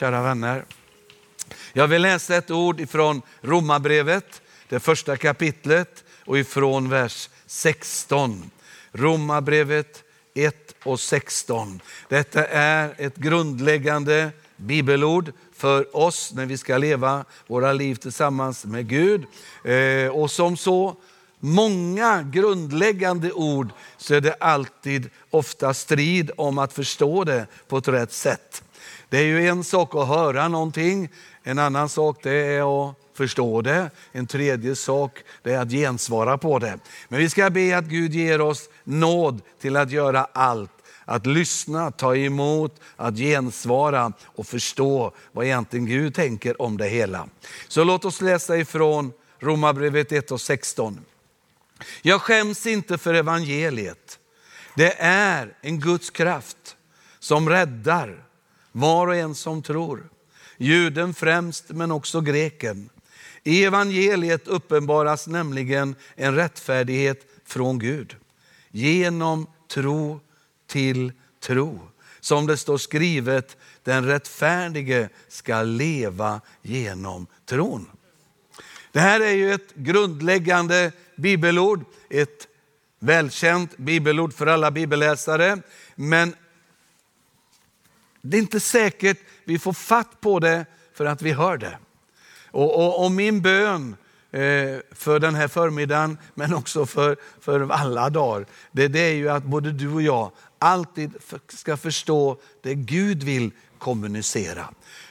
Kära vänner. Jag vill läsa ett ord ifrån Romarbrevet, det första kapitlet och ifrån vers 16. Romarbrevet 1 och 16. Detta är ett grundläggande bibelord för oss när vi ska leva våra liv tillsammans med Gud. Eh, och som så många grundläggande ord så är det alltid ofta strid om att förstå det på ett rätt sätt. Det är ju en sak att höra någonting, en annan sak det är att förstå det. En tredje sak det är att gensvara på det. Men vi ska be att Gud ger oss nåd till att göra allt. Att lyssna, ta emot, att gensvara och förstå vad egentligen Gud tänker om det hela. Så låt oss läsa ifrån Romarbrevet 1 och 16. Jag skäms inte för evangeliet. Det är en Guds kraft som räddar var och en som tror. Juden främst, men också greken. I evangeliet uppenbaras nämligen en rättfärdighet från Gud. Genom tro till tro. Som det står skrivet, den rättfärdige ska leva genom tron. Det här är ju ett grundläggande bibelord, ett välkänt bibelord för alla bibelläsare. Men det är inte säkert vi får fatt på det för att vi hör det. Och, och, och min bön eh, för den här förmiddagen, men också för, för alla dagar, det, det är ju att både du och jag alltid ska förstå det Gud vill kommunicera.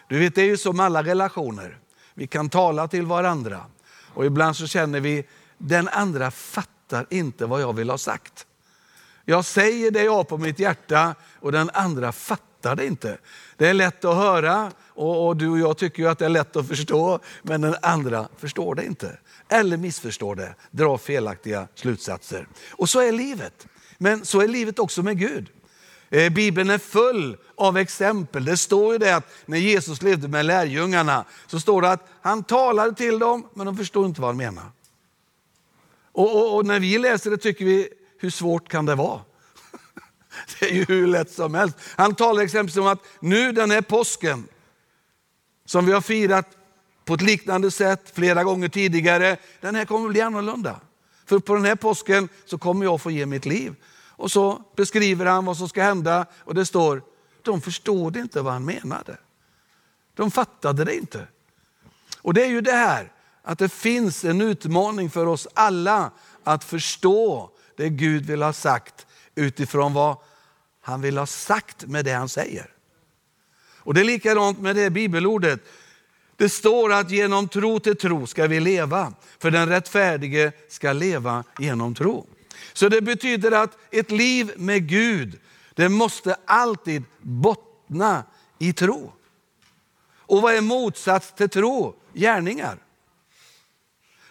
Du vet, det är ju som alla relationer. Vi kan tala till varandra och ibland så känner vi, den andra fattar inte vad jag vill ha sagt. Jag säger det jag har på mitt hjärta och den andra fattar fattar det inte. Det är lätt att höra och, och du och jag tycker ju att det är lätt att förstå, men den andra förstår det inte. Eller missförstår det, drar felaktiga slutsatser. Och så är livet. Men så är livet också med Gud. Eh, Bibeln är full av exempel. Det står ju det att när Jesus levde med lärjungarna så står det att han talade till dem men de förstod inte vad han menade. Och, och, och när vi läser det tycker vi, hur svårt kan det vara? Det är ju hur lätt som helst. Han talar exempelvis om att nu den här påsken, som vi har firat på ett liknande sätt flera gånger tidigare, den här kommer bli annorlunda. För på den här påsken så kommer jag få ge mitt liv. Och så beskriver han vad som ska hända och det står, de förstod inte vad han menade. De fattade det inte. Och det är ju det här, att det finns en utmaning för oss alla att förstå det Gud vill ha sagt utifrån vad han vill ha sagt med det han säger. Och Det är likadant med det bibelordet. Det står att genom tro till tro ska vi leva, för den rättfärdige ska leva genom tro. Så det betyder att ett liv med Gud, det måste alltid bottna i tro. Och vad är motsats till tro? Gärningar.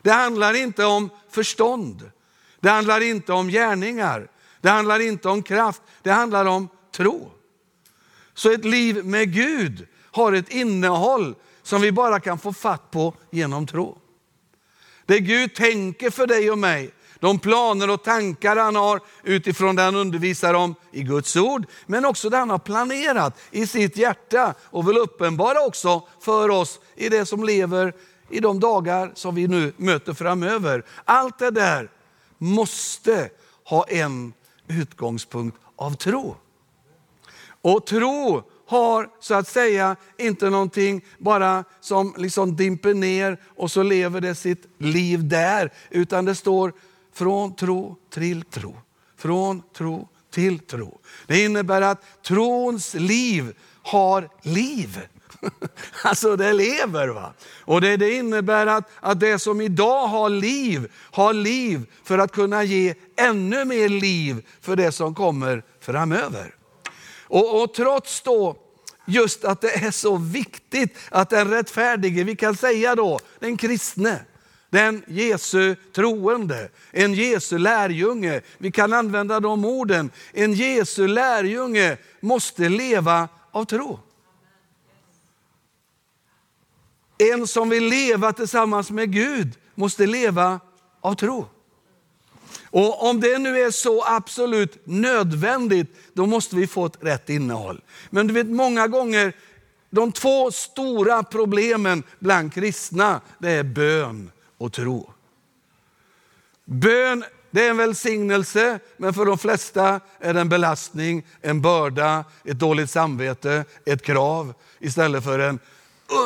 Det handlar inte om förstånd. Det handlar inte om gärningar. Det handlar inte om kraft, det handlar om tro. Så ett liv med Gud har ett innehåll som vi bara kan få fatt på genom tro. Det Gud tänker för dig och mig, de planer och tankar han har utifrån det han undervisar om i Guds ord, men också det han har planerat i sitt hjärta och vill uppenbara också för oss i det som lever i de dagar som vi nu möter framöver. Allt det där måste ha en utgångspunkt av tro. Och tro har så att säga inte någonting bara som liksom dimper ner och så lever det sitt liv där. Utan det står från tro till tro. Från tro till tro. Det innebär att trons liv har liv. Alltså det lever. va. Och det, det innebär att, att det som idag har liv, har liv för att kunna ge ännu mer liv för det som kommer framöver. Och, och trots då just att det är så viktigt att den rättfärdige, vi kan säga då den kristne, den Jesu troende, en Jesu lärjunge. Vi kan använda de orden. En Jesu lärjunge måste leva av tro. En som vill leva tillsammans med Gud måste leva av tro. Och om det nu är så absolut nödvändigt, då måste vi få ett rätt innehåll. Men du vet många gånger de två stora problemen bland kristna, det är bön och tro. Bön det är en välsignelse, men för de flesta är det en belastning, en börda, ett dåligt samvete, ett krav istället för en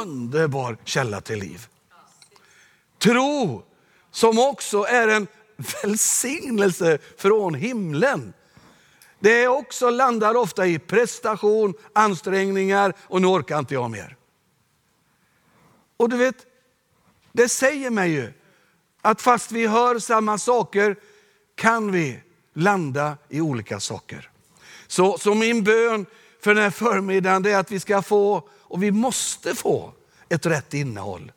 underbar källa till liv. Tro, som också är en välsignelse från himlen. Det är också landar ofta i prestation, ansträngningar och nu orkar inte jag mer. Och du vet, det säger mig ju att fast vi hör samma saker kan vi landa i olika saker. Så, så min bön för den här förmiddagen är att vi ska få, och vi måste få, ett rätt innehåll.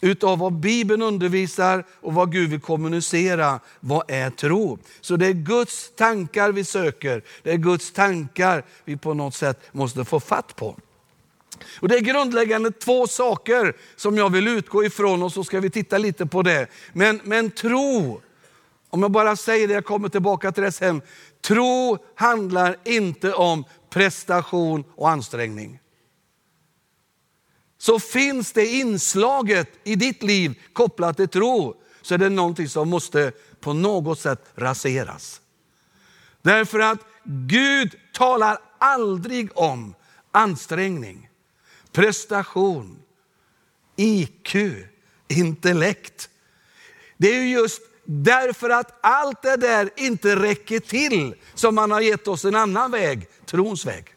Utav vad Bibeln undervisar och vad Gud vill kommunicera. Vad är tro? Så det är Guds tankar vi söker. Det är Guds tankar vi på något sätt måste få fatt på. Och Det är grundläggande två saker som jag vill utgå ifrån och så ska vi titta lite på det. Men, men tro om jag bara säger det, jag kommer tillbaka till det sen. Tro handlar inte om prestation och ansträngning. Så finns det inslaget i ditt liv kopplat till tro, så är det någonting som måste på något sätt raseras. Därför att Gud talar aldrig om ansträngning, prestation, IQ, intellekt. Det är just Därför att allt det där inte räcker till som man har gett oss en annan väg, trons väg.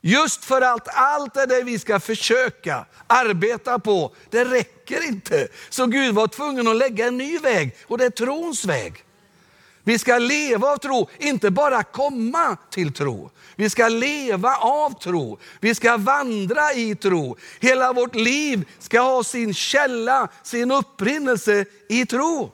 Just för att allt det där vi ska försöka arbeta på, det räcker inte. Så Gud var tvungen att lägga en ny väg och det är trons väg. Vi ska leva av tro, inte bara komma till tro. Vi ska leva av tro. Vi ska vandra i tro. Hela vårt liv ska ha sin källa, sin upprinnelse i tro.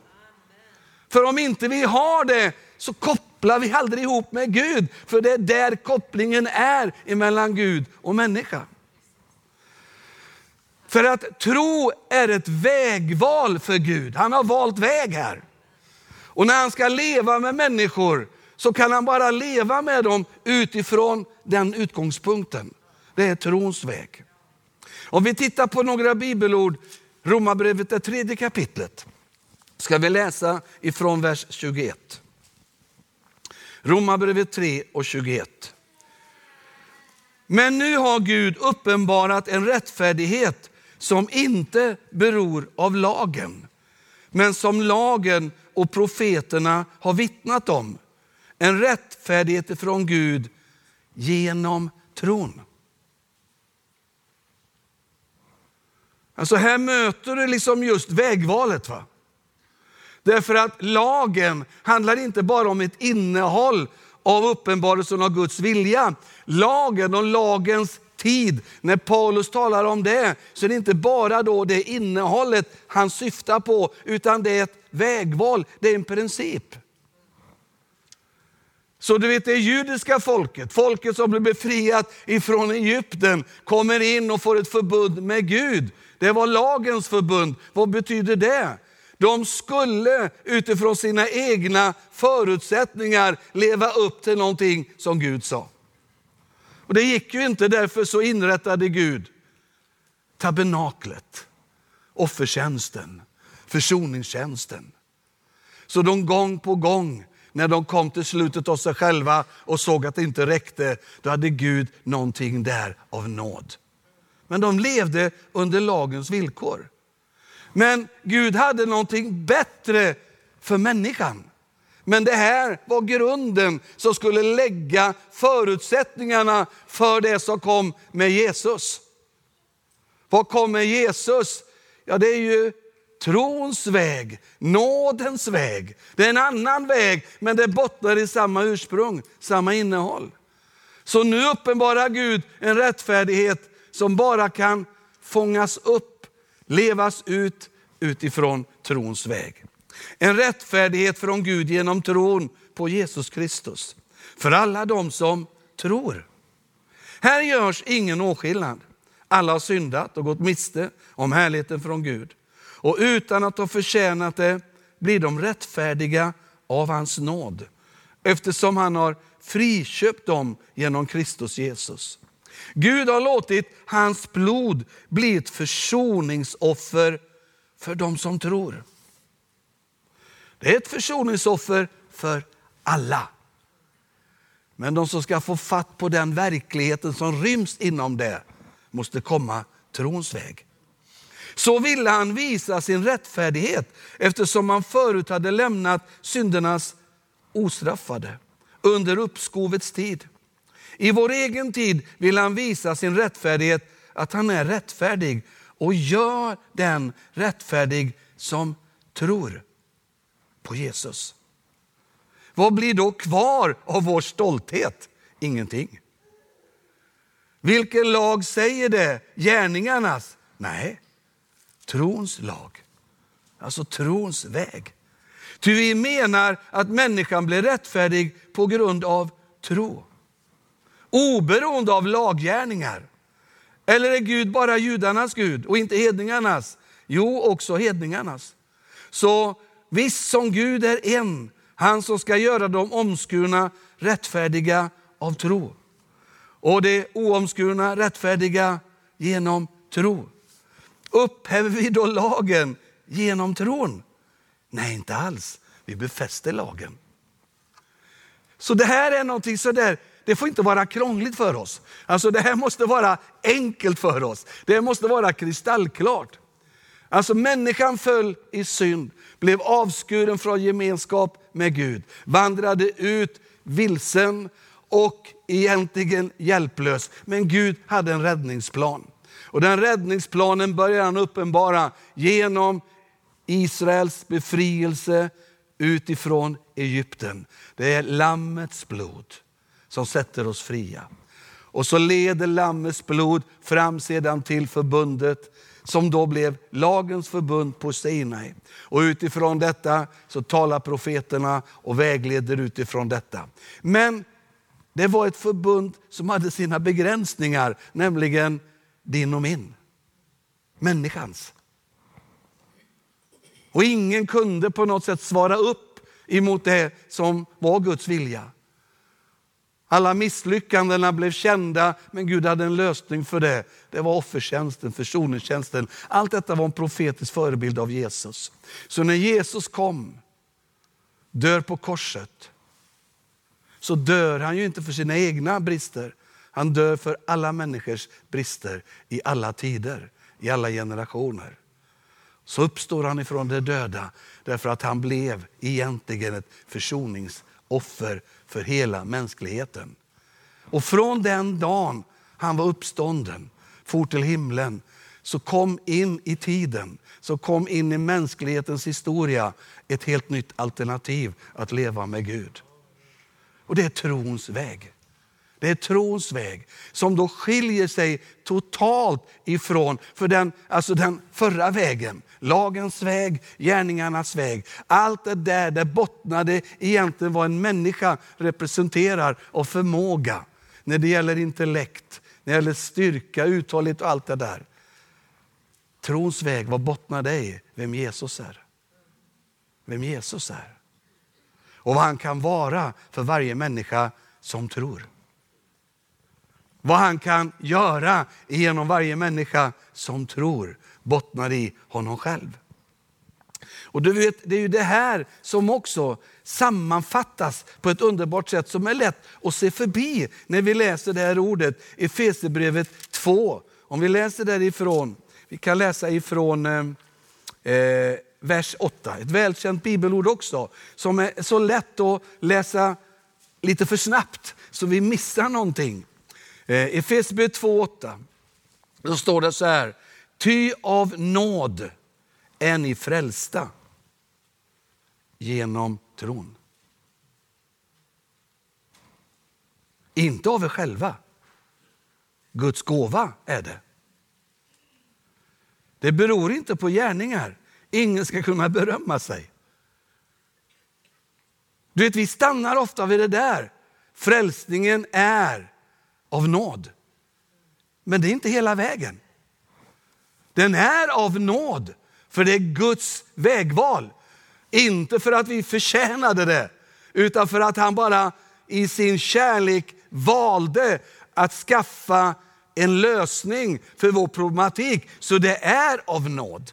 För om inte vi har det så kopplar vi aldrig ihop med Gud. För det är där kopplingen är mellan Gud och människa. För att tro är ett vägval för Gud. Han har valt väg här. Och när han ska leva med människor så kan han bara leva med dem utifrån den utgångspunkten. Det är trons väg. Om vi tittar på några bibelord, Romarbrevet det tredje kapitlet, ska vi läsa ifrån vers 21. Romarbrevet 3 och 21. Men nu har Gud uppenbarat en rättfärdighet som inte beror av lagen, men som lagen och profeterna har vittnat om. En rättfärdighet från Gud genom tron. Alltså här möter du liksom just vägvalet. va? Därför att lagen handlar inte bara om ett innehåll av uppenbarelsen av Guds vilja. Lagen och lagens tid, när Paulus talar om det, så är det inte bara då det innehållet han syftar på, utan det är ett vägval, det är en princip. Så du vet det judiska folket, folket som blev befriat ifrån Egypten, kommer in och får ett förbund med Gud. Det var lagens förbund. Vad betyder det? De skulle utifrån sina egna förutsättningar leva upp till någonting som Gud sa. Och Det gick ju inte, därför så inrättade Gud tabernaklet, offertjänsten, försoningstjänsten. Så de gång på gång, när de kom till slutet av sig själva och såg att det inte räckte, då hade Gud någonting där av nåd. Men de levde under lagens villkor. Men Gud hade någonting bättre för människan. Men det här var grunden som skulle lägga förutsättningarna för det som kom med Jesus. Vad kom med Jesus? Ja, det är ju trons väg, nådens väg. Det är en annan väg, men det bottnar i samma ursprung, samma innehåll. Så nu uppenbarar Gud en rättfärdighet som bara kan fångas upp, levas ut utifrån trons väg. En rättfärdighet från Gud genom tron på Jesus Kristus. För alla de som tror. Här görs ingen åskillnad. Alla har syndat och gått miste om härligheten från Gud. Och utan att ha förtjänat det blir de rättfärdiga av hans nåd. Eftersom han har friköpt dem genom Kristus Jesus. Gud har låtit hans blod bli ett försoningsoffer för de som tror. Det är ett försoningsoffer för alla. Men de som ska få fatt på den verkligheten som ryms inom det måste komma trons väg. Så ville han visa sin rättfärdighet eftersom han förut hade lämnat syndernas ostraffade under uppskovets tid. I vår egen tid vill han visa sin rättfärdighet, att han är rättfärdig och gör den rättfärdig som tror på Jesus. Vad blir då kvar av vår stolthet? Ingenting. Vilken lag säger det? Gärningarnas? Nej, trons lag. Alltså trons väg. Ty vi menar att människan blir rättfärdig på grund av tro. Oberoende av laggärningar. Eller är Gud bara judarnas Gud och inte hedningarnas? Jo, också hedningarnas. Så visst som Gud är en, han som ska göra de omskurna rättfärdiga av tro. Och det oomskurna rättfärdiga genom tro. Upphäver vi då lagen genom tron? Nej, inte alls. Vi befäster lagen. Så det här är någonting sådär, det får inte vara krångligt för oss. Alltså det här måste vara enkelt för oss. Det måste vara kristallklart. Alltså människan föll i synd, blev avskuren från gemenskap med Gud, vandrade ut vilsen och egentligen hjälplös. Men Gud hade en räddningsplan. Och den räddningsplanen börjar han uppenbara genom Israels befrielse utifrån Egypten. Det är Lammets blod som sätter oss fria. Och så leder Lammets blod fram sedan till förbundet som då blev lagens förbund på Sinai. Och utifrån detta så talar profeterna och vägleder utifrån detta. Men det var ett förbund som hade sina begränsningar, nämligen din och min. Människans. Och ingen kunde på något sätt svara upp emot det som var Guds vilja. Alla misslyckandena blev kända, men Gud hade en lösning för det. Det var offertjänsten, försoningstjänsten. Allt detta var en profetisk förebild av Jesus. Så när Jesus kom, dör på korset, så dör han ju inte för sina egna brister. Han dör för alla människors brister i alla tider, i alla generationer. Så uppstår han ifrån de döda därför att han blev egentligen ett försoningsoffer hela mänskligheten. Och från den dagen han var uppstånden, for till himlen, så kom in i tiden, så kom in i mänsklighetens historia ett helt nytt alternativ att leva med Gud. Och det är trons väg. Det är trons väg som då skiljer sig totalt ifrån för den, alltså den förra vägen. Lagens väg, gärningarnas väg. Allt det där, det bottnade egentligen vad en människa representerar av förmåga. När det gäller intellekt, när det gäller styrka, uthållighet och allt det där. Trons väg, vad bottnar det i? Vem Jesus är. Vem Jesus är. Och vad han kan vara för varje människa som tror. Vad han kan göra genom varje människa som tror bottnar i honom själv. Och du vet, Det är ju det här som också sammanfattas på ett underbart sätt som är lätt att se förbi när vi läser det här ordet i Efesierbrevet 2. Om vi läser därifrån, vi kan läsa ifrån eh, eh vers 8, ett välkänt bibelord också, som är så lätt att läsa lite för snabbt så vi missar någonting. Eh, I Efesierbrevet 2.8. Då står det så här. Ty av nåd är ni frälsta genom tron. Inte av er själva. Guds gåva är det. Det beror inte på gärningar. Ingen ska kunna berömma sig. Du vet, vi stannar ofta vid det där. Frälsningen är av nåd. Men det är inte hela vägen. Den är av nåd, för det är Guds vägval. Inte för att vi förtjänade det, utan för att han bara i sin kärlek valde att skaffa en lösning för vår problematik, så det är av nåd.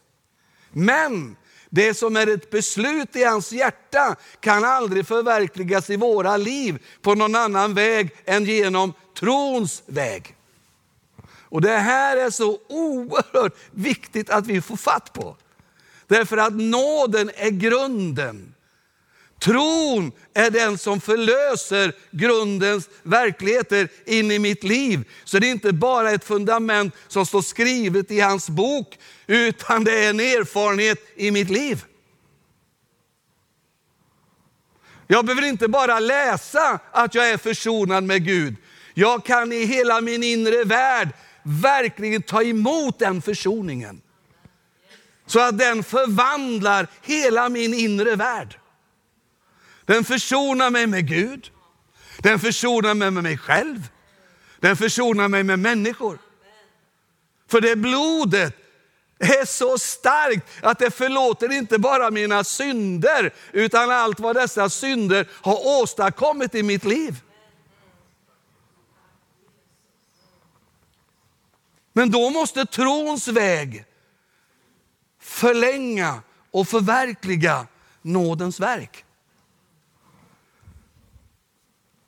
Men det som är ett beslut i hans hjärta kan aldrig förverkligas i våra liv på någon annan väg än genom trons väg. Och Det här är så oerhört viktigt att vi får fatt på. Därför att nåden är grunden. Tron är den som förlöser grundens verkligheter in i mitt liv. Så det är inte bara ett fundament som står skrivet i hans bok, utan det är en erfarenhet i mitt liv. Jag behöver inte bara läsa att jag är försonad med Gud. Jag kan i hela min inre värld verkligen ta emot den försoningen. Så att den förvandlar hela min inre värld. Den försonar mig med Gud. Den försonar mig med mig själv. Den försonar mig med människor. För det blodet är så starkt att det förlåter inte bara mina synder, utan allt vad dessa synder har åstadkommit i mitt liv. Men då måste trons väg förlänga och förverkliga nådens verk.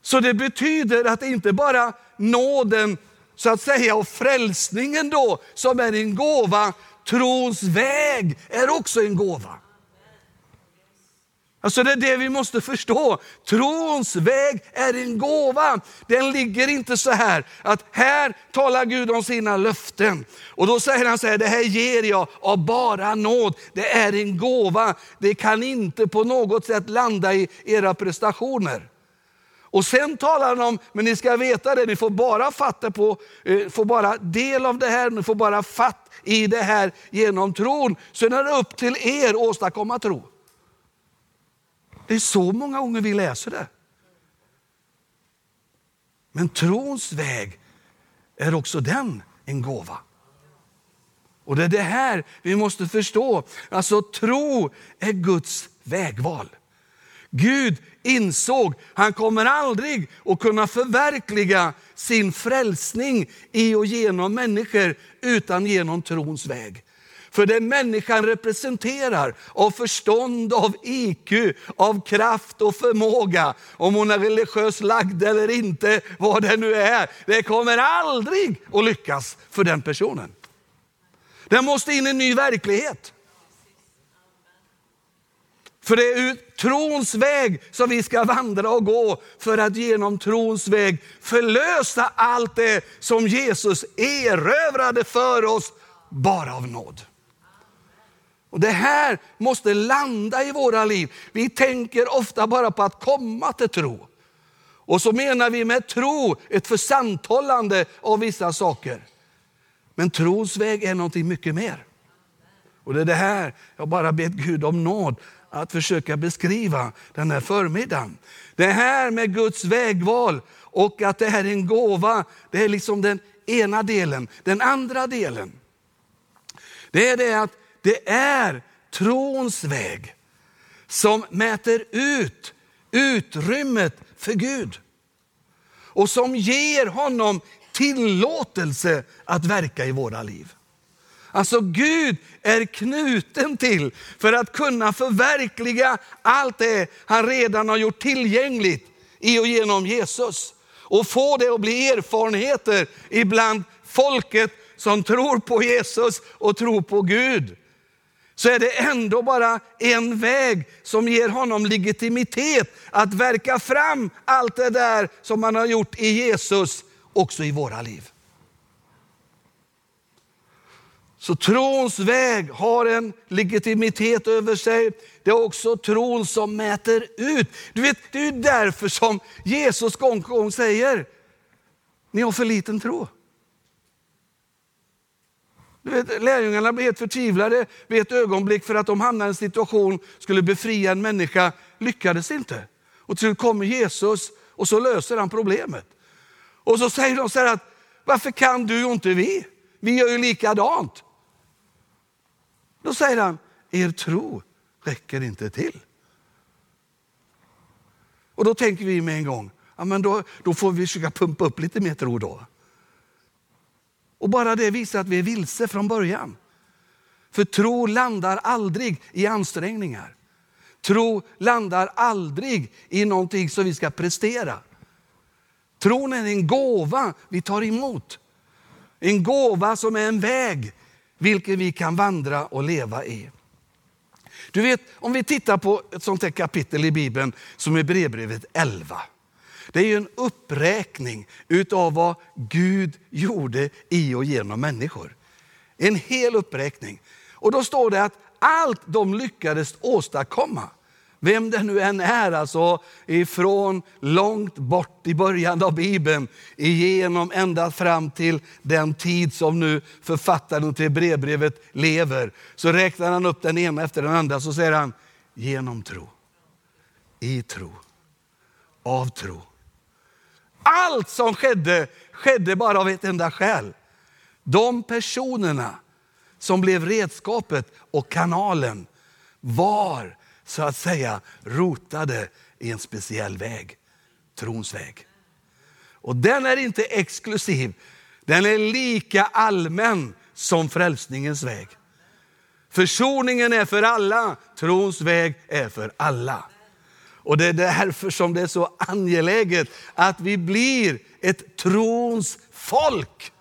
Så det betyder att det inte bara nåden så att säga och frälsningen då som är en gåva, trons väg är också en gåva. Alltså det är det vi måste förstå. Trons väg är en gåva. Den ligger inte så här att här talar Gud om sina löften. Och då säger han så här, det här ger jag av bara nåd. Det är en gåva. Det kan inte på något sätt landa i era prestationer. Och sen talar han om, men ni ska veta det, ni får bara fatta på, eh, får bara del av det här, ni får bara fatt i det här genom tron. Sen är det upp till er att åstadkomma tro. Det är så många gånger vi läser det. Men trons väg är också den en gåva. Och det är det här vi måste förstå. Alltså tro är Guds vägval. Gud insåg, han kommer aldrig att kunna förverkliga sin frälsning i och genom människor utan genom trons väg. För det människan representerar av förstånd, av IQ, av kraft och förmåga, om hon är religiöst lagd eller inte, vad det nu är, det kommer aldrig att lyckas för den personen. Den måste in i en ny verklighet. För det är trons väg som vi ska vandra och gå för att genom trons väg förlösa allt det som Jesus erövrade för oss bara av nåd. Och Det här måste landa i våra liv. Vi tänker ofta bara på att komma till tro. Och så menar vi med tro ett försanthållande av vissa saker. Men trons väg är någonting mycket mer. Och det är det här jag bara bett Gud om nåd att försöka beskriva den här förmiddagen. Det här med Guds vägval och att det här är en gåva, det är liksom den ena delen. Den andra delen, det är det att det är trons väg som mäter ut utrymmet för Gud. Och som ger honom tillåtelse att verka i våra liv. Alltså Gud är knuten till för att kunna förverkliga allt det han redan har gjort tillgängligt i och genom Jesus. Och få det att bli erfarenheter ibland folket som tror på Jesus och tror på Gud så är det ändå bara en väg som ger honom legitimitet att verka fram allt det där som han har gjort i Jesus också i våra liv. Så trons väg har en legitimitet över sig. Det är också tron som mäter ut. Du vet, det är därför som Jesus gång på gång säger, ni har för liten tro. Du vet, lärjungarna blev helt förtvivlade vid ett ögonblick för att de hamnade i en situation, skulle befria en människa, lyckades inte. Och till slut kommer Jesus och så löser han problemet. Och så säger de så här att, varför kan du och inte vi? Vi gör ju likadant. Då säger han, er tro räcker inte till. Och då tänker vi med en gång, ja, men då, då får vi försöka pumpa upp lite mer tro då. Och bara det visar att vi är vilse från början. För tro landar aldrig i ansträngningar. Tro landar aldrig i någonting som vi ska prestera. Tron är en gåva vi tar emot. En gåva som är en väg vilken vi kan vandra och leva i. Du vet, om vi tittar på ett sånt här kapitel i Bibeln som är brevbrevet 11. Det är ju en uppräkning utav vad Gud gjorde i och genom människor. En hel uppräkning. Och då står det att allt de lyckades åstadkomma, vem det nu än är, alltså ifrån långt bort i början av Bibeln, igenom ända fram till den tid som nu författaren till brevbrevet lever. Så räknar han upp den ena efter den andra, så säger han genom tro, i tro, av tro. Allt som skedde, skedde bara av ett enda skäl. De personerna som blev redskapet och kanalen var så att säga rotade i en speciell väg, trons väg. Och den är inte exklusiv, den är lika allmän som frälsningens väg. Försoningen är för alla, trons väg är för alla. Och det är därför som det är så angeläget att vi blir ett trons folk.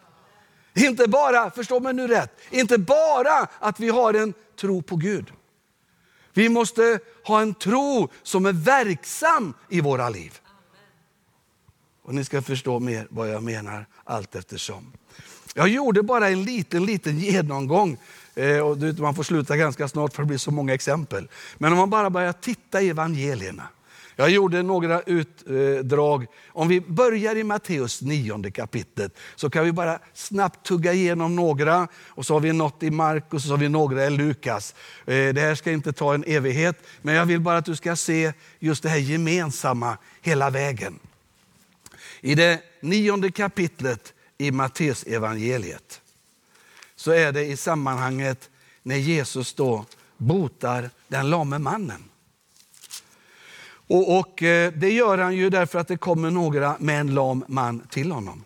Inte bara, förstå mig nu rätt, inte bara att vi har en tro på Gud. Vi måste ha en tro som är verksam i våra liv. Och ni ska förstå mer vad jag menar allt eftersom. Jag gjorde bara en liten, liten genomgång. Eh, och man får sluta ganska snart för det blir så många exempel. Men om man bara börjar titta i evangelierna jag gjorde några utdrag. Om vi börjar i Matteus 9 kapitlet så kan vi bara snabbt tugga igenom några. Och så har vi något i Markus och så har vi några i Lukas. Eh, det här ska inte ta en evighet, men jag vill bara att du ska se just det här gemensamma hela vägen. I det nionde kapitlet i Matteus evangeliet så är det i sammanhanget när Jesus då botar den lame mannen. Och, och, eh, Det gör han ju därför att det kommer några med en lam man till honom.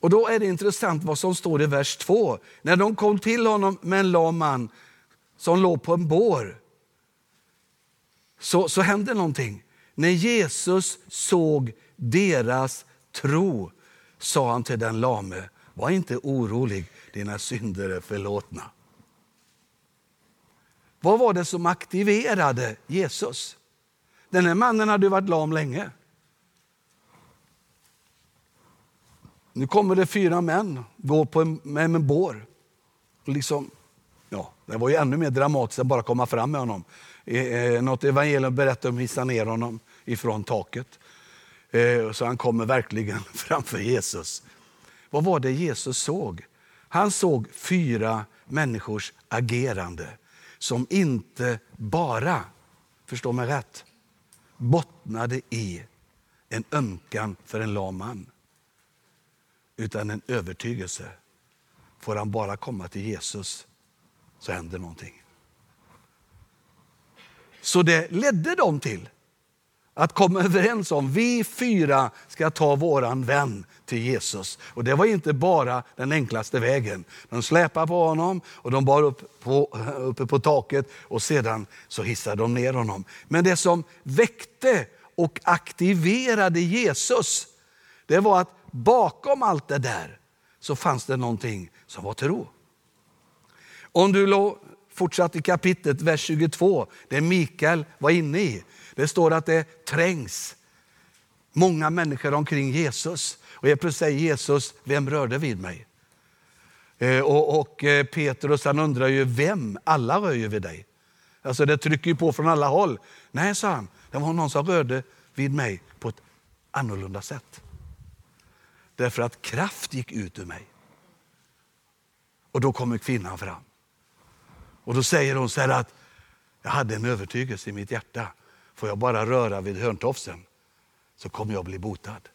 Och Då är det intressant vad som står i vers 2. När de kom till honom med en lam man som låg på en bår, så, så hände någonting. När Jesus såg deras tro sa han till den lame, var inte orolig, dina synder är förlåtna. Vad var det som aktiverade Jesus? Den här mannen hade varit lam länge. Nu kommer det fyra män, går på en, med en bår. Liksom, ja, det var ju ännu mer dramatiskt att bara komma fram med honom. Eh, eh något evangelium berättar om att hissa ner honom ifrån taket. Eh, så han kommer verkligen framför Jesus. Vad var det Jesus såg? Han såg fyra människors agerande som inte bara, förstå mig rätt, bottnade i en ömkan för en lam man. Utan en övertygelse. Får han bara komma till Jesus så händer någonting. Så det ledde dem till att komma överens om vi fyra ska ta våran vän till Jesus. Och det var inte bara den enklaste vägen. De släpade på honom och de bar upp på, uppe på taket och sedan så hissade de ner honom. Men det som väckte och aktiverade Jesus, det var att bakom allt det där så fanns det någonting som var tro. Om du fortsatt i kapitlet, vers 22, det Mikael var inne i. Det står att det trängs många människor omkring Jesus. Och plötsligt säger Jesus, vem rörde vid mig? Eh, och, och eh, Petrus han undrar ju, vem? Alla rör ju vid dig. Alltså det trycker ju på från alla håll. Nej, sa han, det var någon som rörde vid mig på ett annorlunda sätt. Därför att kraft gick ut ur mig. Och då kommer kvinnan fram. Och då säger hon så här att jag hade en övertygelse i mitt hjärta. Får jag bara röra vid hörntofsen så kommer jag bli botad.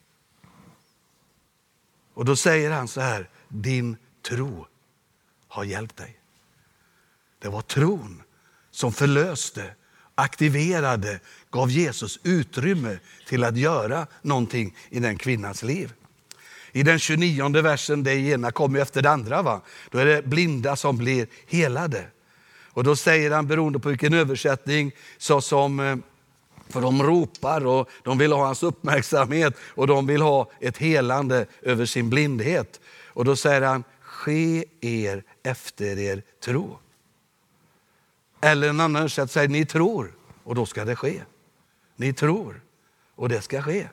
Och då säger han så här, din tro har hjälpt dig. Det var tron som förlöste, aktiverade, gav Jesus utrymme till att göra någonting i den kvinnans liv. I den 29 versen, det ena kommer efter det andra. Va? Då är det blinda som blir helade. Och då säger han, beroende på vilken översättning, så som eh, för de ropar och de vill ha hans uppmärksamhet och de vill ha ett helande över sin blindhet. Och då säger han, ske er efter er tro. Eller en annan översättning säger, ni tror och då ska det ske. Ni tror och det ska ske.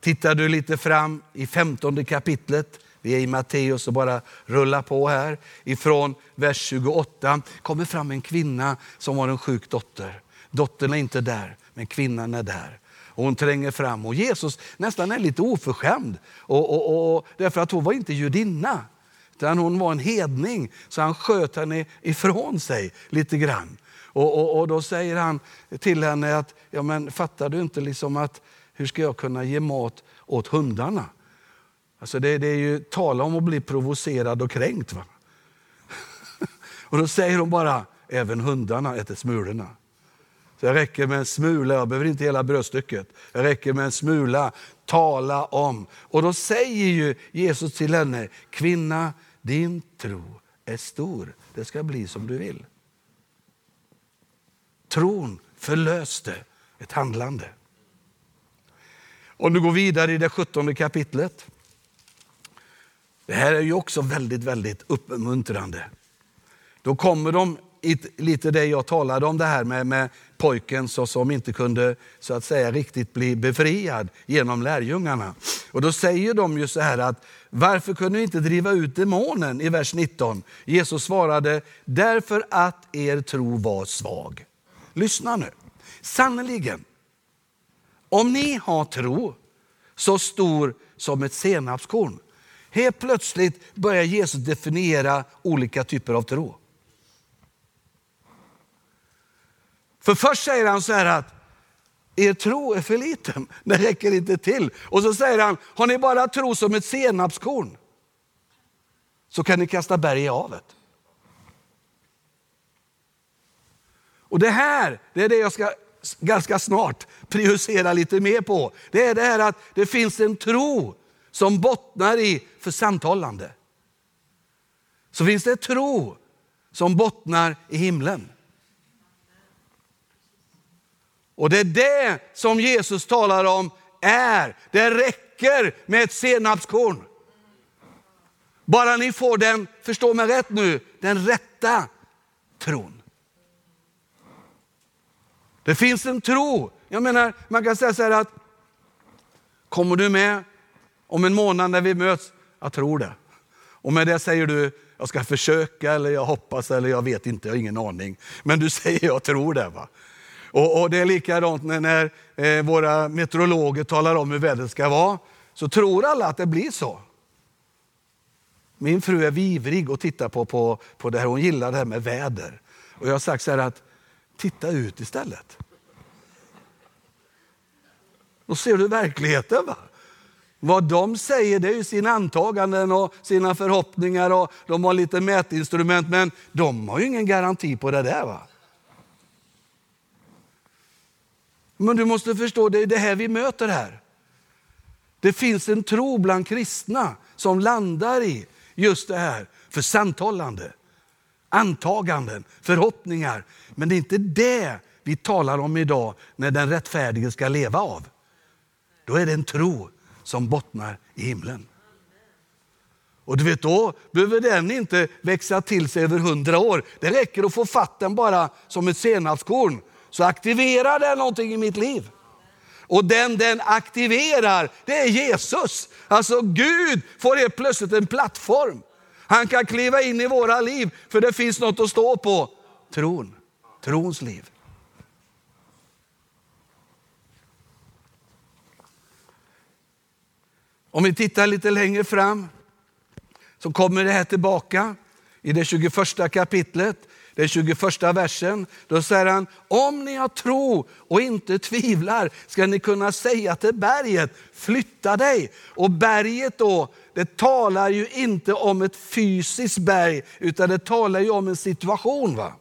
Tittar du lite fram i femtonde kapitlet, vi är i Matteus och bara rullar på här. Ifrån vers 28 kommer fram en kvinna som har en sjuk dotter. Dottern är inte där, men kvinnan är där. Och hon tränger fram och Jesus nästan är lite oförskämd. Och, och, och, därför att hon var inte judinna, utan hon var en hedning. Så han sköt henne ifrån sig lite grann. Och, och, och, då säger han till henne att, ja men fattar du inte liksom att hur ska jag kunna ge mat åt hundarna? Alltså det, det är ju, tala om att bli provocerad och kränkt. Va? och då säger hon bara, även hundarna äter smulorna. Så det räcker med en smula, jag behöver inte hela brödstycket. Det räcker med en smula, tala om. Och då säger ju Jesus till henne, kvinna din tro är stor, det ska bli som du vill. Tron förlöste ett handlande. Om du går vidare i det 17 kapitlet. Det här är ju också väldigt, väldigt uppmuntrande. Då kommer de lite det jag talade om det här med, med pojken så, som inte kunde så att säga riktigt bli befriad genom lärjungarna. Och då säger de ju så här att varför kunde ni inte driva ut demonen i vers 19? Jesus svarade därför att er tro var svag. Lyssna nu. Sannerligen, om ni har tro så stor som ett senapskorn. Helt plötsligt börjar Jesus definiera olika typer av tro. För först säger han så här att er tro är för liten, den räcker inte till. Och så säger han, har ni bara tro som ett senapskorn så kan ni kasta berg i havet. Och det här, det är det jag ska ganska snart prioritera lite mer på. Det är det här att det finns en tro som bottnar i försanthållande. Så finns det tro som bottnar i himlen. Och det är det som Jesus talar om är, det räcker med ett senapskorn. Bara ni får den, förstå mig rätt nu, den rätta tron. Det finns en tro. Jag menar, man kan säga så här att, kommer du med om en månad när vi möts? Jag tror det. Och med det säger du, jag ska försöka eller jag hoppas eller jag vet inte, jag har ingen aning. Men du säger jag tror det. Va? Och, och det är likadant när, när eh, våra meteorologer talar om hur vädret ska vara. Så tror alla att det blir så. Min fru är vivrig och tittar på, på, på det här. Hon gillar det här med väder. Och jag har sagt så här att titta ut istället. Då ser du verkligheten. Va? Vad de säger det är ju sina antaganden och sina förhoppningar och de har lite mätinstrument men de har ju ingen garanti på det där. Va? Men du måste förstå, det är det här vi möter här. Det finns en tro bland kristna som landar i just det här för samtalande, antaganden, förhoppningar. Men det är inte det vi talar om idag när den rättfärdige ska leva av. Då är det en tro som bottnar i himlen. Och du vet, då behöver den inte växa till sig över hundra år. Det räcker att få fatt den bara som ett senapskorn så aktiverar den någonting i mitt liv. Och den den aktiverar, det är Jesus. Alltså Gud får helt plötsligt en plattform. Han kan kliva in i våra liv för det finns något att stå på. Tron, trons liv. Om vi tittar lite längre fram så kommer det här tillbaka i det 21 kapitlet den 21 versen. Då säger han, om ni har tro och inte tvivlar ska ni kunna säga till berget, flytta dig. Och berget då, det talar ju inte om ett fysiskt berg, utan det talar ju om en situation. Va?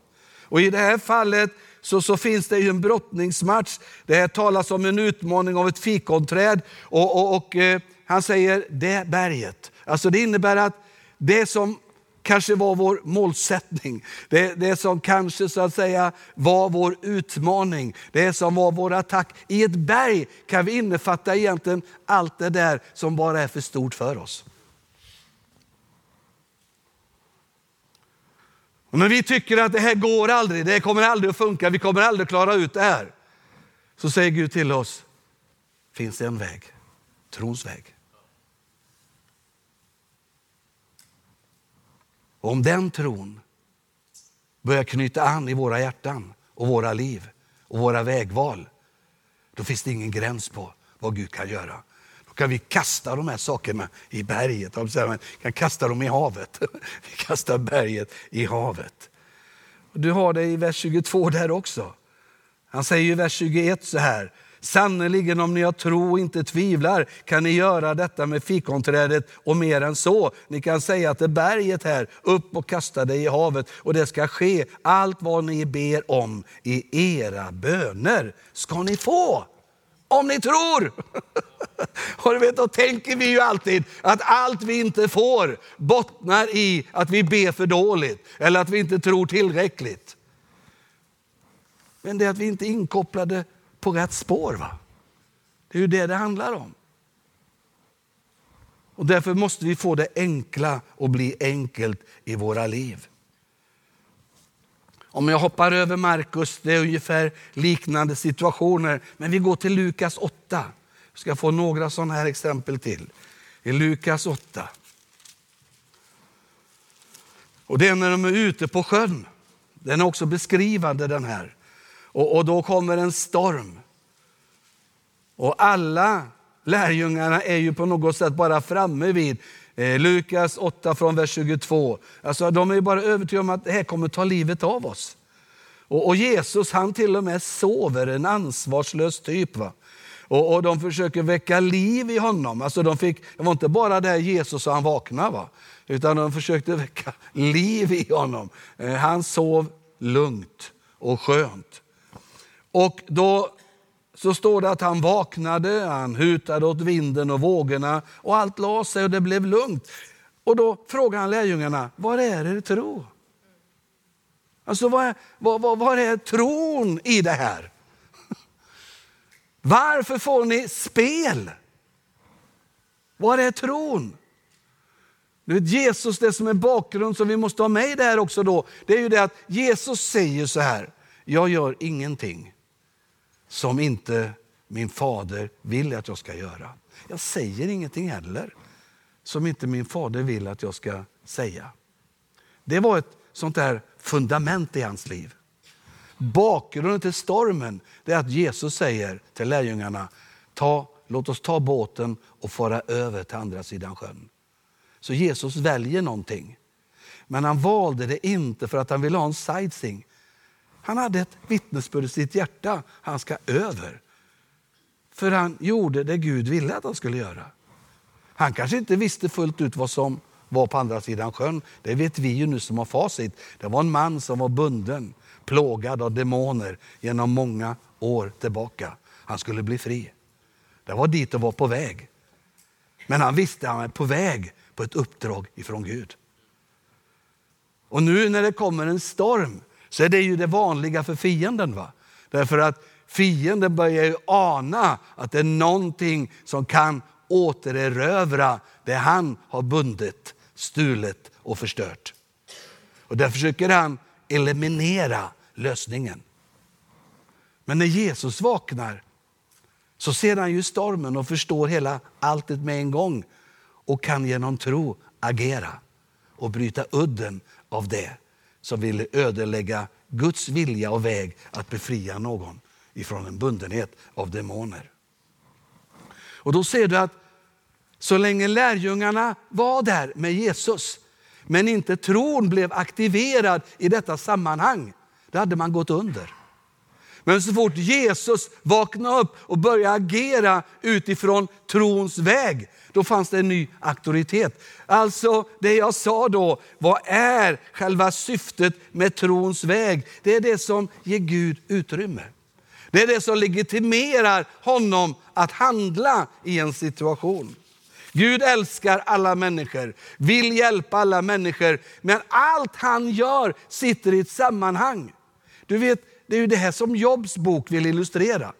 Och i det här fallet så, så finns det ju en brottningsmatch. Det här talas om en utmaning av ett fikonträd. Och, och, och eh, han säger det berget. Alltså det innebär att det som kanske var vår målsättning, det, det som kanske så att säga var vår utmaning, det som var vår attack. I ett berg kan vi innefatta egentligen allt det där som bara är för stort för oss. Men när vi tycker att det här går aldrig, det kommer aldrig att funka, vi kommer aldrig att klara ut det här. Så säger Gud till oss, finns det en väg, trons väg. Och om den tron börjar knyta an i våra hjärtan och våra liv och våra vägval, då finns det ingen gräns på vad Gud kan göra. Då kan vi kasta de här sakerna i berget, vi kan kasta dem i havet. Vi kastar berget i havet. Du har det i vers 22 där också. Han säger i vers 21 så här, Sannerligen om ni har tro och inte tvivlar kan ni göra detta med fikonträdet och mer än så. Ni kan säga till berget här, upp och kasta det i havet och det ska ske. Allt vad ni ber om i era böner ska ni få. Om ni tror! Och du vet, då tänker vi ju alltid att allt vi inte får bottnar i att vi ber för dåligt eller att vi inte tror tillräckligt. Men det är att vi inte är inkopplade på rätt spår. Va? Det är ju det det handlar om. Och Därför måste vi få det enkla och bli enkelt i våra liv. Om jag hoppar över Markus, det är ungefär liknande situationer. Men vi går till Lukas 8. Jag ska få några sådana här exempel till. I Lukas 8. Och Det är när de är ute på sjön. Den är också beskrivande den här. Och, och då kommer en storm. Och alla lärjungarna är ju på något sätt bara framme vid eh, Lukas 8 från vers 22. Alltså, de är bara övertygade om att det här kommer ta livet av oss. Och, och Jesus han till och med sover, en ansvarslös typ. Va? Och, och, de försöker väcka liv i honom. Alltså de fick, det var inte bara där Jesus och han vaknade, va? utan de försökte väcka liv i honom. Eh, han sov lugnt och skönt. Och då så står det att han vaknade, han hutade åt vinden och vågorna och allt la sig och det blev lugnt. Och då frågar han lärjungarna, var är er tro? Alltså Var är, var, var är tron i det här? Varför får ni spel? Var är tron? Du vet, Jesus, det som är bakgrund som vi måste ha med i det här också då, det är ju det att Jesus säger så här, jag gör ingenting som inte min fader vill att jag ska göra. Jag säger ingenting heller som inte min fader vill att jag ska säga. Det var ett sånt där fundament i hans liv. Bakgrunden till stormen är att Jesus säger till lärjungarna, ta, låt oss ta båten och fara över till andra sidan sjön. Så Jesus väljer någonting. Men han valde det inte för att han ville ha en sightseeing. Han hade ett vittnesbörd i sitt hjärta. Han ska över. För han gjorde det Gud ville att han skulle göra. Han kanske inte visste fullt ut vad som var på andra sidan sjön. Det vet vi ju nu som har facit. Det var en man som var bunden, plågad av demoner genom många år tillbaka. Han skulle bli fri. Det var dit och var på väg. Men han visste att han var på väg på ett uppdrag ifrån Gud. Och nu när det kommer en storm så är det ju det vanliga för fienden. Va? Därför att fienden börjar ju ana att det är någonting som kan återerövra det han har bundit, stulet och förstört. Och där försöker han eliminera lösningen. Men när Jesus vaknar så ser han ju stormen och förstår hela alltet med en gång och kan genom tro agera och bryta udden av det som ville ödelägga Guds vilja och väg att befria någon ifrån en bundenhet av demoner. Och då ser du att så länge lärjungarna var där med Jesus, men inte tron blev aktiverad i detta sammanhang, då hade man gått under. Men så fort Jesus vaknade upp och började agera utifrån trons väg, då fanns det en ny auktoritet. Alltså det jag sa då, vad är själva syftet med trons väg? Det är det som ger Gud utrymme. Det är det som legitimerar honom att handla i en situation. Gud älskar alla människor, vill hjälpa alla människor, men allt han gör sitter i ett sammanhang. Du vet, det är ju det här som Jobs bok vill illustrera.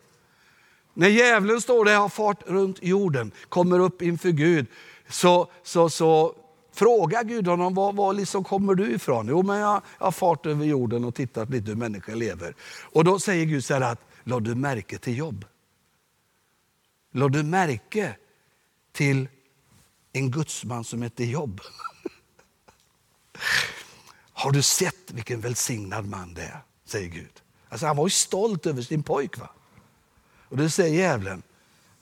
När djävulen står där och har fart runt jorden, kommer upp inför Gud, så, så, så frågar Gud honom, var, var liksom kommer du ifrån? Jo, men jag, jag har fart över jorden och tittat lite hur människor lever. Och då säger Gud så här att, lade du märke till jobb? Lade du märke till en gudsman som heter Jobb? Har du sett vilken välsignad man det är? Säger Gud. Alltså han var ju stolt över sin pojk. Va? Och då säger djävulen,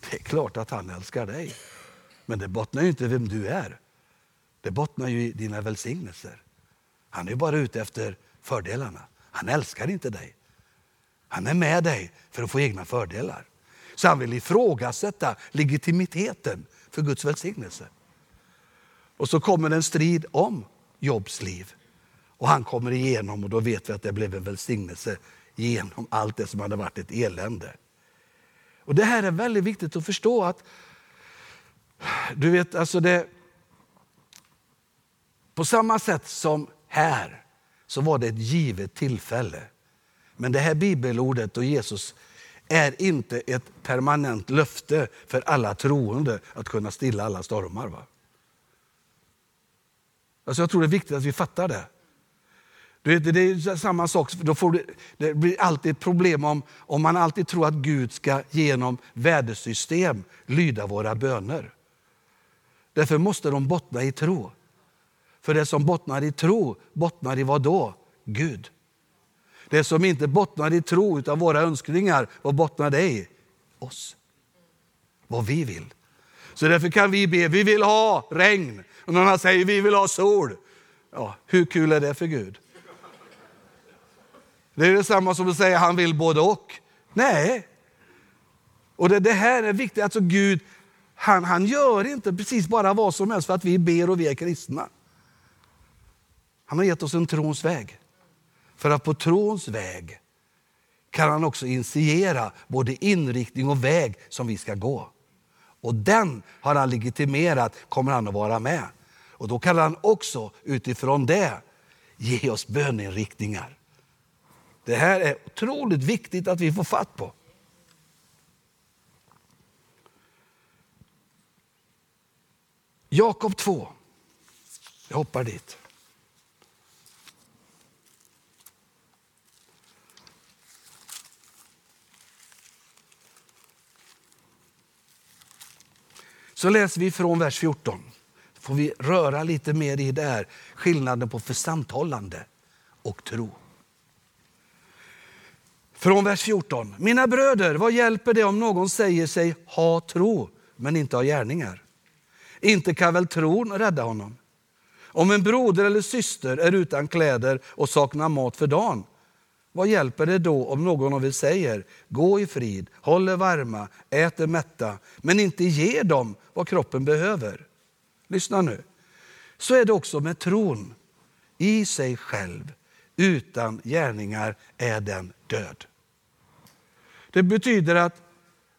det är klart att han älskar dig. Men det bottnar ju inte vem du är. Det bottnar ju i dina välsignelser. Han är bara ute efter fördelarna. Han älskar inte dig. Han är med dig för att få egna fördelar. Så han vill ifrågasätta legitimiteten för Guds välsignelse. Och så kommer en strid om Jobs liv. Och han kommer igenom och då vet vi att det blev en välsignelse genom allt det som hade varit ett elände. Och Det här är väldigt viktigt att förstå att du vet, alltså det, på samma sätt som här så var det ett givet tillfälle. Men det här bibelordet och Jesus är inte ett permanent löfte för alla troende att kunna stilla alla stormar. Va? Alltså jag tror det är viktigt att vi fattar det. Du vet, det är samma sak, då får du, det blir alltid ett problem om, om man alltid tror att Gud ska genom vädersystem lyda våra böner. Därför måste de bottna i tro. För det som bottnar i tro bottnar i vad då? Gud. Det som inte bottnar i tro utan våra önskningar, vad bottnar det i? Oss. Vad vi vill. Så därför kan vi be, vi vill ha regn. Och någon annan säger, vi vill ha sol. Ja, hur kul är det för Gud? Det är detsamma som att säga, han vill både och. Nej. Och det, det här är viktigt, alltså Gud, han, han gör inte precis bara vad som helst för att vi ber och vi är kristna. Han har gett oss en trons väg. För att på trons väg kan han också initiera både inriktning och väg som vi ska gå. Och den har han legitimerat, kommer han att vara med. Och då kan han också utifrån det ge oss böninriktningar. Det här är otroligt viktigt att vi får fatt på. Jakob 2. Jag hoppar dit. Så läser vi från vers 14. Får vi röra lite mer i det här, skillnaden på församthållande och tro. Från vers 14. Mina bröder, vad hjälper det om någon säger sig ha tro men inte ha gärningar? Inte kan väl tron rädda honom? Om en broder eller syster är utan kläder och saknar mat för dagen, vad hjälper det då om någon av er säger gå i frid, håll er varma, ät er mätta, men inte ger dem vad kroppen behöver? Lyssna nu. Så är det också med tron. I sig själv, utan gärningar, är den död. Det betyder att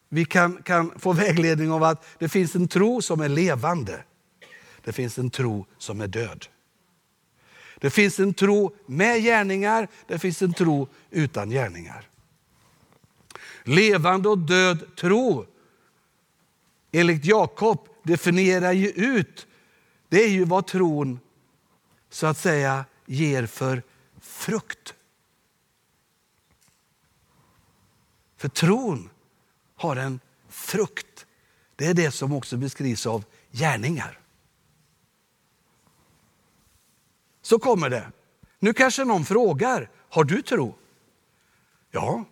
vi kan, kan få vägledning av att det finns en tro som är levande. Det finns en tro som är död. Det finns en tro med gärningar, det finns en tro utan gärningar. Levande och död tro, enligt Jakob, definierar ju ut, det är ju vad tron så att säga ger för frukt. För tron har en frukt. Det är det som också beskrivs av gärningar. Så kommer det. Nu kanske någon frågar, har du tro? Ja.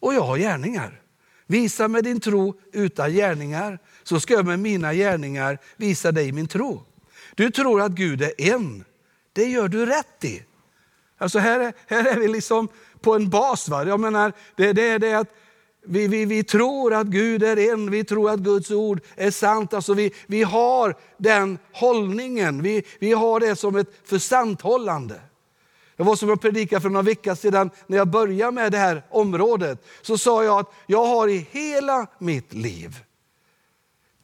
Och jag har gärningar. Visa mig din tro utan gärningar, så ska jag med mina gärningar visa dig min tro. Du tror att Gud är en. Det gör du rätt i. Alltså här, är, här är vi liksom på en bas. Va? Jag menar, det, det är det att vi, vi, vi tror att Gud är en, vi tror att Guds ord är sant. Alltså vi, vi har den hållningen, vi, vi har det som ett försanthållande. Det var som jag predikade för några veckor sedan när jag började med det här området. Så sa jag att jag har i hela mitt liv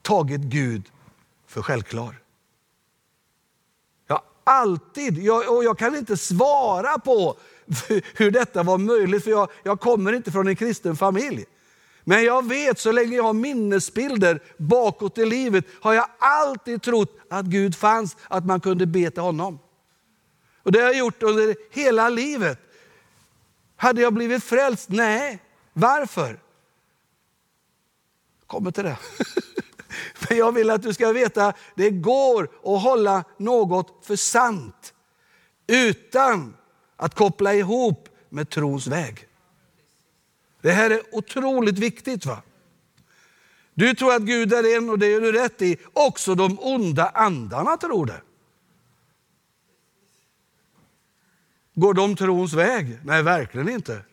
tagit Gud för självklar. Jag har alltid, jag, och jag kan inte svara på hur detta var möjligt, för jag, jag kommer inte från en kristen familj. Men jag vet, så länge jag har minnesbilder bakåt i livet, har jag alltid trott att Gud fanns, att man kunde be till honom. Och det har jag gjort under hela livet. Hade jag blivit frälst? Nej. Varför? Kommer till det. Men jag vill att du ska veta, det går att hålla något för sant utan att koppla ihop med trons väg. Det här är otroligt viktigt. va? Du tror att Gud är en och det gör du rätt i. Också de onda andarna tror det. Går de trons väg? Nej, verkligen inte.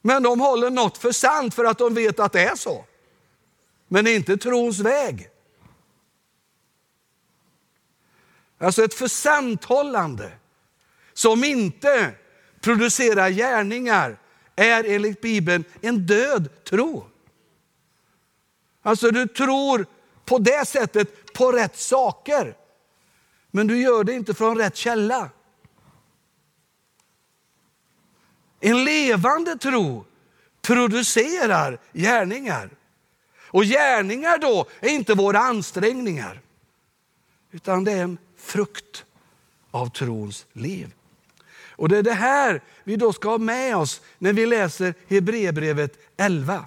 Men de håller något för sant för att de vet att det är så. Men inte trons väg. Alltså ett försanthållande som inte producerar gärningar är enligt Bibeln en död tro. Alltså du tror på det sättet på rätt saker. Men du gör det inte från rätt källa. En levande tro producerar gärningar. Och gärningar då är inte våra ansträngningar, utan det är en frukt av trons liv. Och Det är det här vi då ska ha med oss när vi läser Hebreerbrevet 11.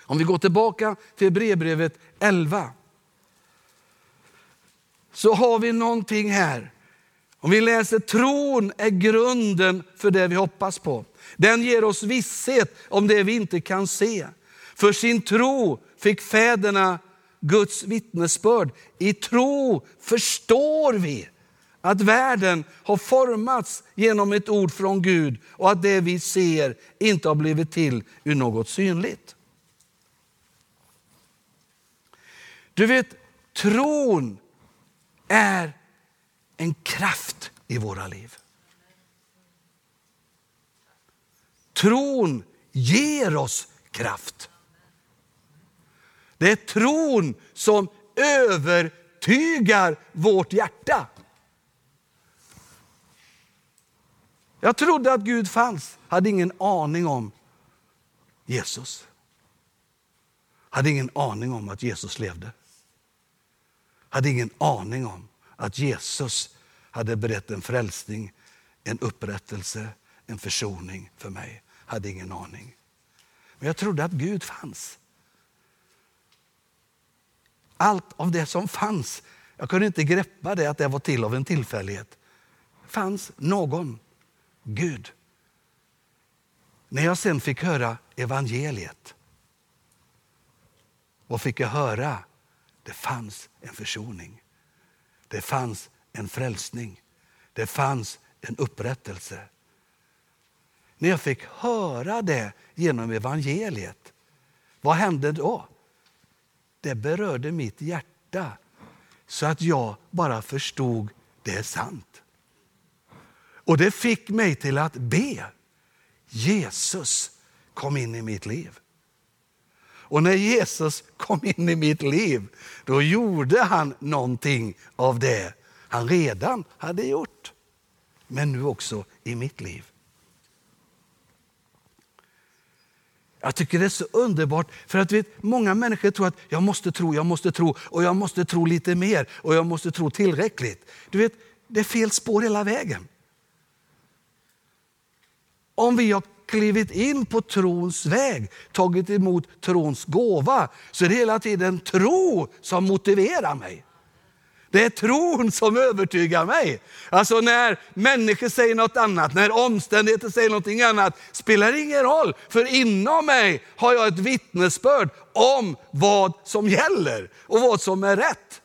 Om vi går tillbaka till Hebreerbrevet 11 så har vi någonting här. Om vi läser tron är grunden för det vi hoppas på. Den ger oss visshet om det vi inte kan se. För sin tro fick fäderna Guds vittnesbörd. I tro förstår vi att världen har formats genom ett ord från Gud och att det vi ser inte har blivit till ur något synligt. Du vet, tron är en kraft i våra liv. Tron ger oss kraft. Det är tron som övertygar vårt hjärta. Jag trodde att Gud fanns, hade ingen aning om Jesus. Hade ingen aning om att Jesus levde. Hade ingen aning om att Jesus hade berett en frälsning, en upprättelse, en försoning för mig. Hade ingen aning. Men jag trodde att Gud fanns. Allt av det som fanns, jag kunde inte greppa det att det var till av en tillfällighet. Det fanns någon Gud. När jag sen fick höra evangeliet, vad fick jag höra? Det fanns en försoning. Det fanns en frälsning. Det fanns en upprättelse. När jag fick höra det genom evangeliet, vad hände då? Det berörde mitt hjärta så att jag bara förstod det är sant. Och det fick mig till att be. Jesus kom in i mitt liv. Och när Jesus kom in i mitt liv, då gjorde han någonting av det han redan hade gjort. Men nu också i mitt liv. Jag tycker det är så underbart, för att vet, många människor tror att jag måste tro, jag måste tro och jag måste tro lite mer och jag måste tro tillräckligt. Du vet, det är fel spår hela vägen. Om vi har klivit in på trons väg, tagit emot trons gåva, så är det hela tiden tro som motiverar mig. Det är tron som övertygar mig. Alltså när människor säger något annat, när omständigheter säger något annat, spelar ingen roll. För inom mig har jag ett vittnesbörd om vad som gäller och vad som är rätt.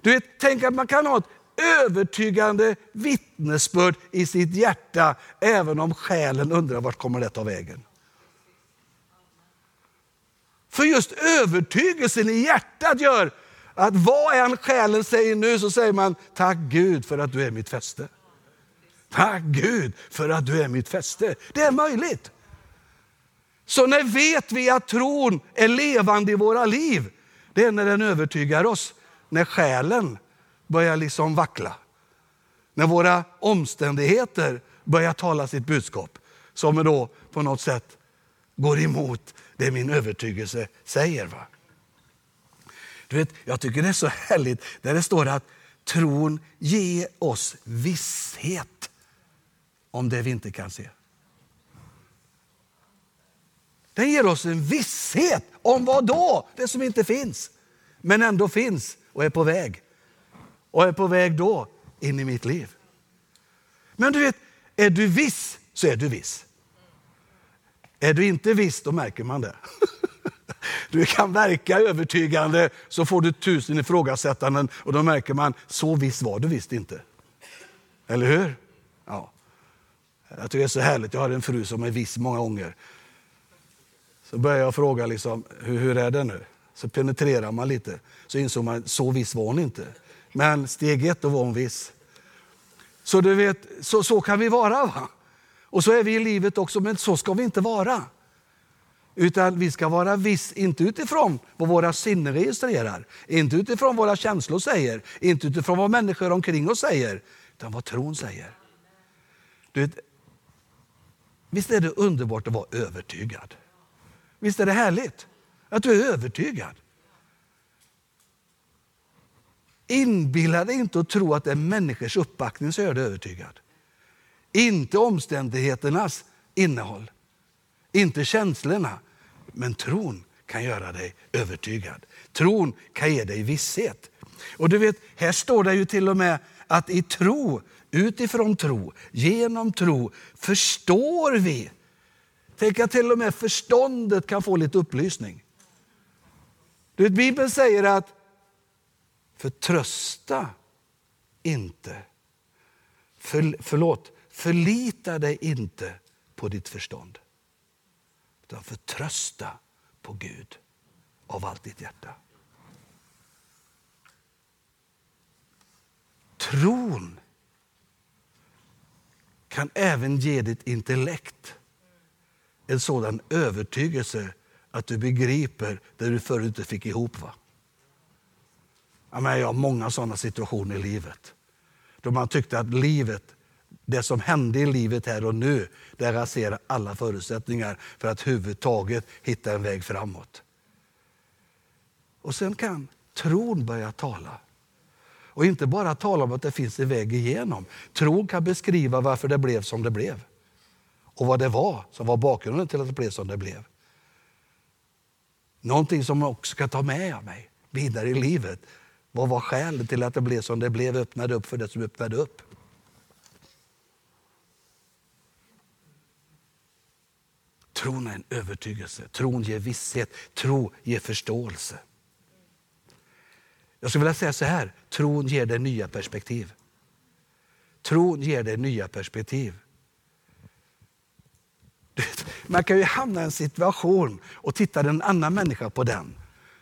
Du vet, tänk att man kan ha ett övertygande vittnesbörd i sitt hjärta, även om själen undrar vart kommer det ta vägen. För just övertygelsen i hjärtat gör att vad än själen säger nu så säger man tack Gud för att du är mitt fäste. Tack Gud för att du är mitt fäste. Det är möjligt. Så när vet vi att tron är levande i våra liv? Det är när den övertygar oss, när själen börjar liksom vackla. När våra omständigheter börjar tala sitt budskap, som då på något sätt går emot det min övertygelse säger. Va? Du vet, jag tycker det är så härligt där det står att tron ger oss visshet om det vi inte kan se. Den ger oss en visshet om vad då? Det som inte finns, men ändå finns och är på väg. Och är på väg då in i mitt liv. Men du vet, är du viss så är du viss. Är du inte viss, då märker man det. Du kan verka övertygande så får du tusen ifrågasättanden och då märker man, så viss var du visst inte. Eller hur? Ja. Jag tycker det är så härligt, jag har en fru som är viss många gånger. Så börjar jag fråga, liksom, hur, hur är det nu? Så penetrerar man lite, så insåg man, så viss var hon inte. Men steg ett, då var hon viss. Så du vet, så, så kan vi vara. Va? Och så är vi i livet också, men så ska vi inte vara. Utan vi ska vara viss, inte utifrån vad våra sinnen registrerar, inte utifrån vad våra känslor säger, inte utifrån vad människor omkring oss säger, utan vad tron säger. Du vet, visst är det underbart att vara övertygad? Visst är det härligt att du är övertygad? Inbilla dig inte och tro att det är människors uppbackning som gör dig övertygad. Inte omständigheternas innehåll, inte känslorna, men tron kan göra dig övertygad. Tron kan ge dig visshet. Och du vet, här står det ju till och med att i tro, utifrån tro, genom tro förstår vi. Tänk att till och med förståndet kan få lite upplysning. Du vet, Bibeln säger att förtrösta inte. För, förlåt, förlita dig inte på ditt förstånd. Utan förtrösta på Gud av allt ditt hjärta. Tron kan även ge ditt intellekt en sådan övertygelse att du begriper det du förut inte fick ihop. Va? Jag har många sådana situationer i livet. Då man tyckte att livet det som hände i livet här och nu, det raserar alla förutsättningar för att överhuvudtaget hitta en väg framåt. Och sen kan tron börja tala. Och inte bara tala om att det finns en väg igenom. Tron kan beskriva varför det blev som det blev. Och vad det var som var bakgrunden till att det blev som det blev. Någonting som jag också ska ta med mig vidare i livet. Vad var skälet till att det blev som det blev? Öppnade upp för det som öppnade upp. Tron är en övertygelse, tron ger visshet, tro ger förståelse. Jag skulle vilja säga så här, tron ger dig nya perspektiv. Tron ger dig nya perspektiv. Man kan ju hamna i en situation och titta en annan människa på den.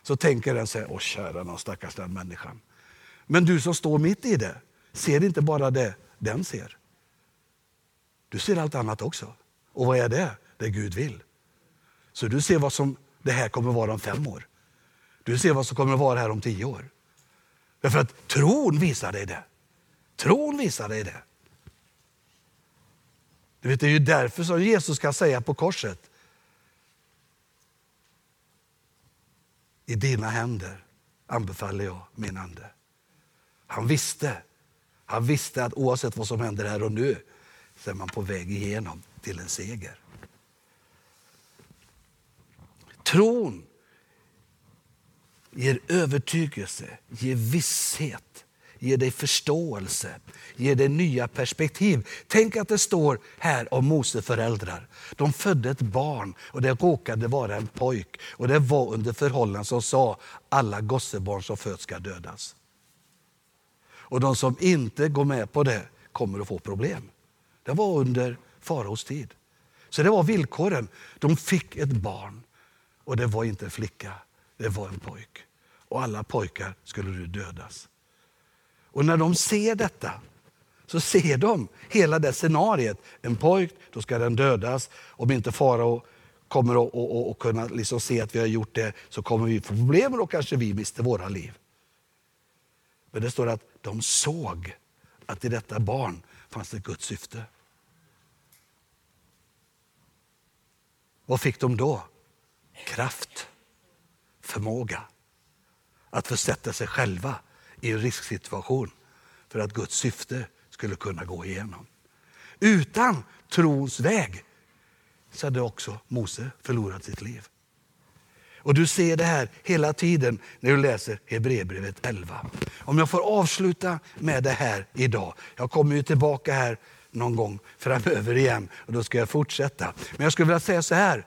Så tänker den sig, åh kära någon stackars den människan. Men du som står mitt i det, ser inte bara det den ser. Du ser allt annat också. Och vad är det? det Gud vill. Så du ser vad som det här kommer vara om fem år. Du ser vad som kommer att vara här om tio år. Därför att tron visar dig det. Tron visar dig det. Du vet, det är ju därför som Jesus kan säga på korset. I dina händer anbefaller jag min ande. Han visste. Han visste att oavsett vad som händer här och nu så är man på väg igenom till en seger. Tron ger övertygelse, ger visshet, ger dig förståelse, ger dig nya perspektiv. Tänk att det står här om Mose föräldrar. De födde ett barn och det råkade vara en pojk. Och det var under förhållanden som sa alla gossebarn som föds ska dödas. Och de som inte går med på det kommer att få problem. Det var under faraos tid. Så det var villkoren. De fick ett barn. Och det var inte en flicka, det var en pojk. Och alla pojkar skulle du dödas. Och när de ser detta så ser de hela det scenariet. En pojk, då ska den dödas om inte farao kommer att och, och kunna liksom se att vi har gjort det så kommer vi få problem och då kanske vi mister våra liv. Men det står att de såg att i detta barn fanns det Guds syfte. Vad fick de då? Kraft, förmåga att försätta sig själva i en risksituation för att Guds syfte skulle kunna gå igenom. Utan trons väg så hade också Mose förlorat sitt liv. Och Du ser det här hela tiden när du läser Hebreerbrevet 11. Om jag får avsluta med det här idag. Jag kommer ju tillbaka här någon gång framöver igen och då ska jag fortsätta. Men jag skulle vilja säga så här.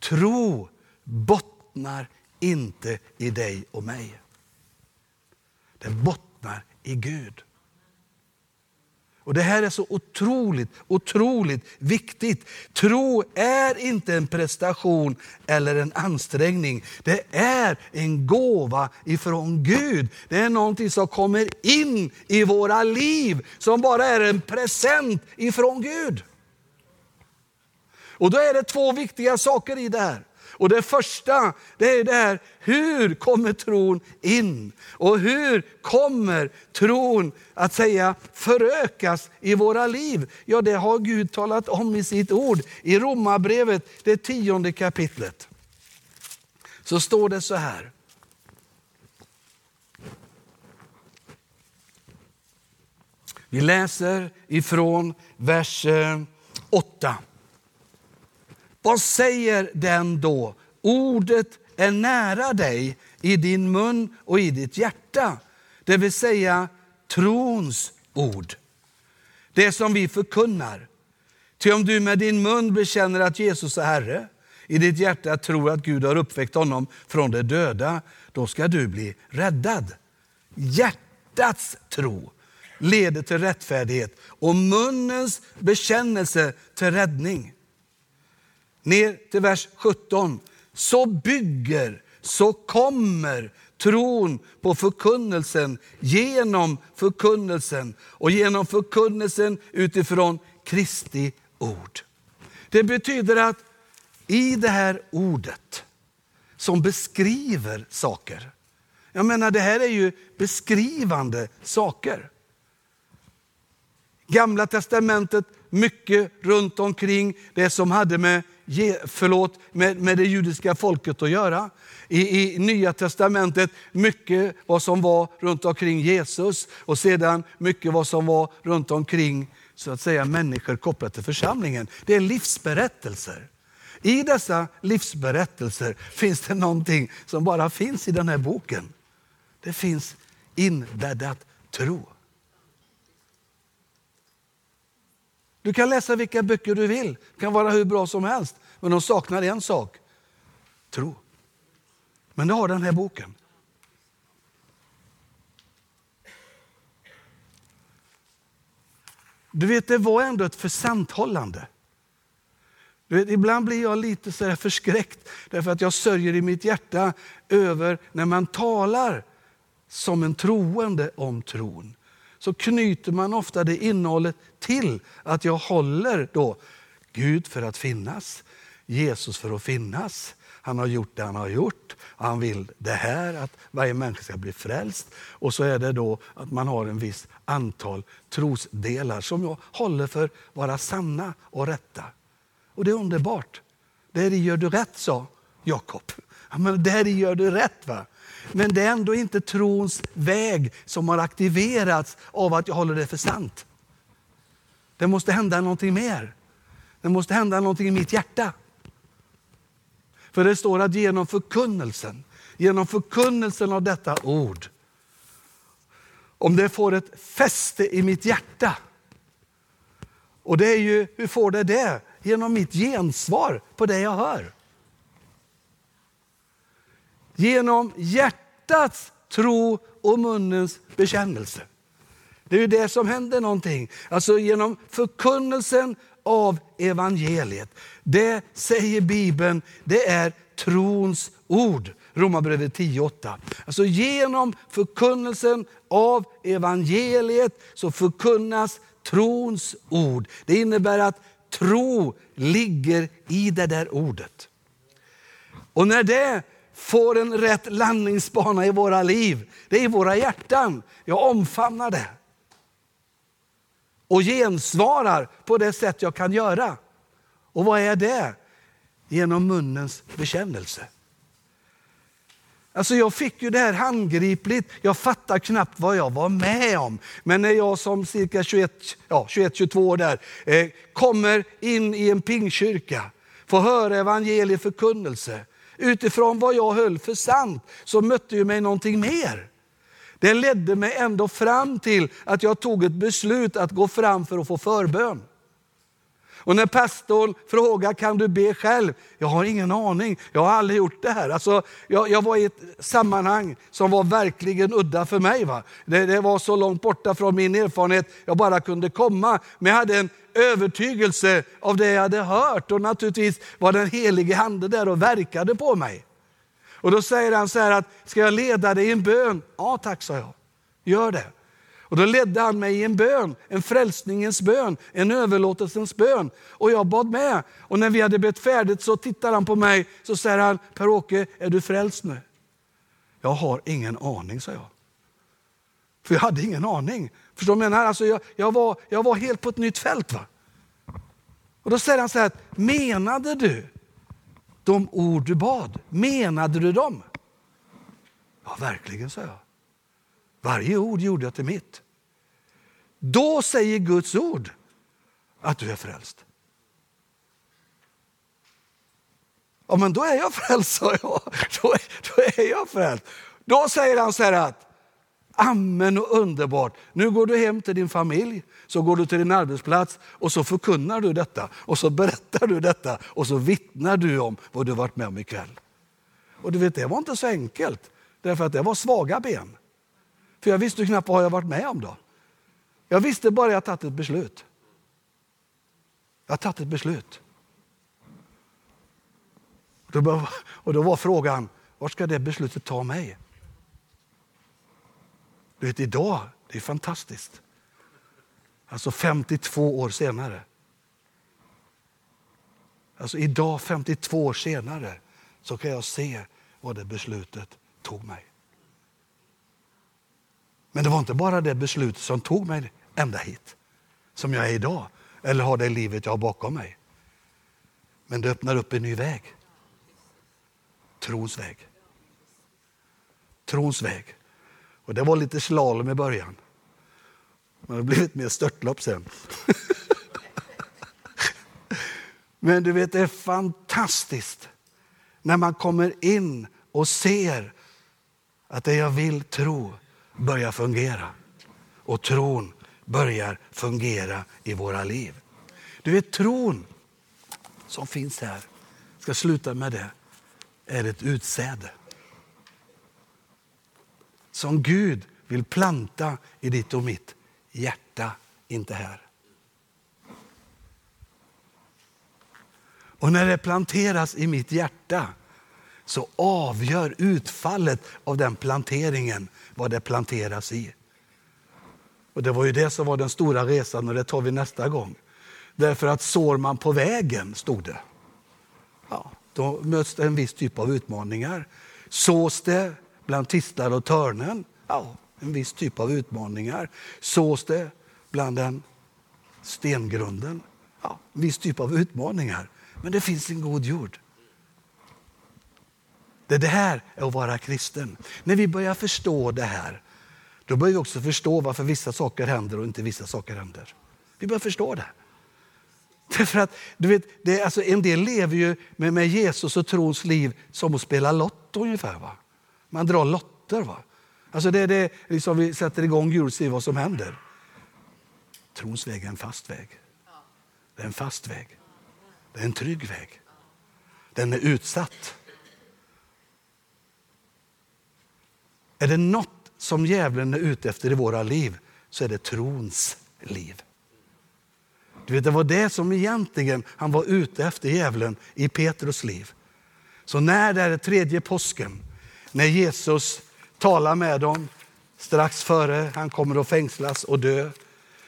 Tro bottnar inte i dig och mig. Den bottnar i Gud. Och Det här är så otroligt, otroligt viktigt. Tro är inte en prestation eller en ansträngning. Det är en gåva ifrån Gud. Det är någonting som kommer in i våra liv, som bara är en present ifrån Gud. Och då är det två viktiga saker i det här. Och det första, det är det här, hur kommer tron in? Och hur kommer tron att säga förökas i våra liv? Ja, det har Gud talat om i sitt ord. I Romarbrevet, det tionde kapitlet, så står det så här. Vi läser ifrån vers eh, 8. Vad säger den då? Ordet är nära dig, i din mun och i ditt hjärta. Det vill säga trons ord. Det som vi förkunnar. Ty om du med din mun bekänner att Jesus är Herre, i ditt hjärta tror att Gud har uppväckt honom från de döda, då ska du bli räddad. Hjärtats tro leder till rättfärdighet och munnens bekännelse till räddning ner till vers 17. Så bygger, så kommer tron på förkunnelsen genom förkunnelsen och genom förkunnelsen utifrån Kristi ord. Det betyder att i det här ordet som beskriver saker. Jag menar det här är ju beskrivande saker. Gamla testamentet, mycket runt omkring det som hade med förlåt, med, med det judiska folket att göra. I, I Nya Testamentet mycket vad som var runt omkring Jesus och sedan mycket vad som var runt omkring så att säga, människor kopplat till församlingen. Det är livsberättelser. I dessa livsberättelser finns det någonting som bara finns i den här boken. Det finns inbäddat tro. Du kan läsa vilka böcker du vill, det kan vara hur bra som helst. Men de saknar en sak, tro. Men det har den här boken. Du vet, det var ändå ett försanthållande. Du vet, ibland blir jag lite så förskräckt därför att jag sörjer i mitt hjärta över när man talar som en troende om tron så knyter man ofta det innehållet till att jag håller då Gud för att finnas, Jesus för att finnas. Han har gjort det han har gjort. Han vill det här, att varje människa ska bli frälst. Och så är det då att man har en viss antal trosdelar som jag håller för vara sanna och rätta. Och det är underbart. Där gör du rätt, sa Jakob. Men där gör du rätt. va? Men det är ändå inte trons väg som har aktiverats av att jag håller det för sant. Det måste hända någonting mer. Det måste hända någonting i mitt hjärta. För det står att genom förkunnelsen, genom förkunnelsen av detta ord, om det får ett fäste i mitt hjärta. Och det är ju, hur får det det? Genom mitt gensvar på det jag hör. Genom hjärtats tro och munnens bekännelse. Det är ju det som händer någonting. Alltså genom förkunnelsen av evangeliet. Det säger Bibeln, det är trons ord. Romarbrevet 10.8. Alltså genom förkunnelsen av evangeliet så förkunnas trons ord. Det innebär att tro ligger i det där ordet. Och när det får en rätt landningsbana i våra liv, det är i våra hjärtan. Jag omfamnar det. Och gensvarar på det sätt jag kan göra. Och vad är det? Genom munnens bekännelse. Alltså jag fick ju det här handgripligt. Jag fattar knappt vad jag var med om. Men när jag som cirka 21, ja, 21-22 år där, eh, kommer in i en pingkyrka, får höra evangeliets förkunnelse. Utifrån vad jag höll för sant så mötte ju mig någonting mer. Det ledde mig ändå fram till att jag tog ett beslut att gå fram för att få förbön. Och när pastorn frågar, kan du be själv? Jag har ingen aning, jag har aldrig gjort det här. Alltså, jag, jag var i ett sammanhang som var verkligen udda för mig. Va? Det, det, var så långt borta från min erfarenhet jag bara kunde komma. Men jag hade en övertygelse av det jag hade hört och naturligtvis var den helige handen där och verkade på mig. Och då säger han så här att, ska jag leda dig i en bön? Ja tack, sa jag. Gör det. Och då ledde han mig i en bön, en frälsningens bön, en överlåtelsens bön. Och jag bad med. Och när vi hade bett färdigt så tittar han på mig så säger han, Per-Åke, är du frälst nu? Jag har ingen aning, sa jag. För jag hade ingen aning. Förstår du vad jag menar? Alltså jag, jag, var, jag var helt på ett nytt fält. Va? Och då säger han så här, menade du de ord du bad? Menade du dem? Ja, verkligen, sa jag. Varje ord gjorde jag till mitt. Då säger Guds ord att du är frälst. Ja, men då är jag frälst, sa jag. Då är, då är jag frälst. Då säger han så här att, amen och underbart. Nu går du hem till din familj, så går du till din arbetsplats och så förkunnar du detta. Och så berättar du detta och så vittnar du om vad du varit med om ikväll. Och du vet, det var inte så enkelt, därför att det var svaga ben. För jag visste knappt vad jag varit med om då. Jag visste bara att jag tagit ett beslut. Jag har tagit ett beslut. Och då var frågan, vart ska det beslutet ta mig? Du vet, idag, det är fantastiskt. Alltså 52 år senare. Alltså idag, 52 år senare, så kan jag se vad det beslutet tog mig. Men det var inte bara det beslutet som tog mig ända hit, som jag är idag, eller har det livet jag har bakom mig. Men det öppnar upp en ny väg. Trons väg. Trons väg. Och det var lite slalom i början. Men det har blivit mer störtlopp sen. Men du vet, det är fantastiskt när man kommer in och ser att det jag vill tro börjar fungera. Och tron börjar fungera i våra liv. Du vet tron som finns här, jag ska sluta med det, är ett utsäde. Som Gud vill planta i ditt och mitt hjärta, inte här. Och när det planteras i mitt hjärta så avgör utfallet av den planteringen vad det planteras i. Och Det var ju det som var den stora resan och det tar vi nästa gång. Därför att sår man på vägen, stod det, ja, då möts det en viss typ av utmaningar. Sås det bland tistlar och törnen, ja, en viss typ av utmaningar. Sås det bland den stengrunden, ja, en viss typ av utmaningar. Men det finns en god jord. Det, det här är att vara kristen. När vi börjar förstå det här, då börjar vi också förstå varför vissa saker händer och inte vissa saker händer. Vi börjar förstå det. Därför att, du vet, det, alltså en del lever ju med, med Jesus och trons liv som att spela lotto ungefär. Va? Man drar lotter. Va? Alltså det är det liksom vi sätter igång jul och ser vad som händer. Trons väg är en fast väg. Det är en fast väg. Det är en trygg väg. Den är utsatt. Är det något som djävulen är ute efter i våra liv så är det trons liv. Du vet, det var det som egentligen han var ute efter, djävulen, i Petrus liv. Så när det är tredje påsken, när Jesus talar med dem strax före han kommer att fängslas och dö,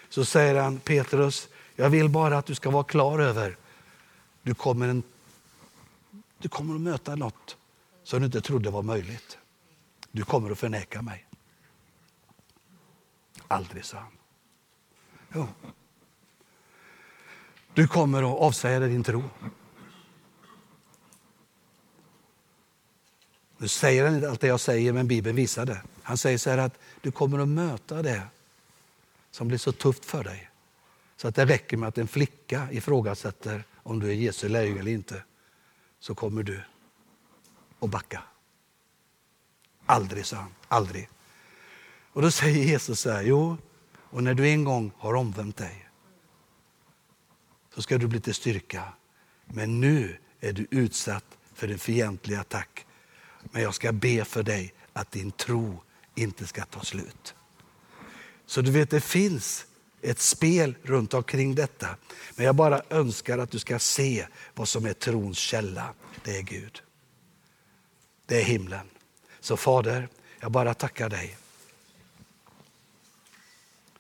så säger han Petrus, jag vill bara att du ska vara klar över, du kommer, en, Du kommer att möta något som du inte trodde var möjligt. Du kommer att förneka mig. Aldrig, sa han. Jo. Du kommer att avsäga dig din tro. Nu säger han inte allt det jag säger, men Bibeln visar det. Han säger så här att du kommer att möta det som blir så tufft för dig. Så att det räcker med att en flicka ifrågasätter om du är Jesu lärjunge eller inte. Så kommer du att backa. Aldrig, sa han. Aldrig. Och då säger Jesus så här, jo, och när du en gång har omvänt dig så ska du bli till styrka. Men nu är du utsatt för en fientlig attack. Men jag ska be för dig att din tro inte ska ta slut. Så du vet, det finns ett spel runt omkring detta. Men jag bara önskar att du ska se vad som är trons källa. Det är Gud. Det är himlen. Så Fader, jag bara tackar dig.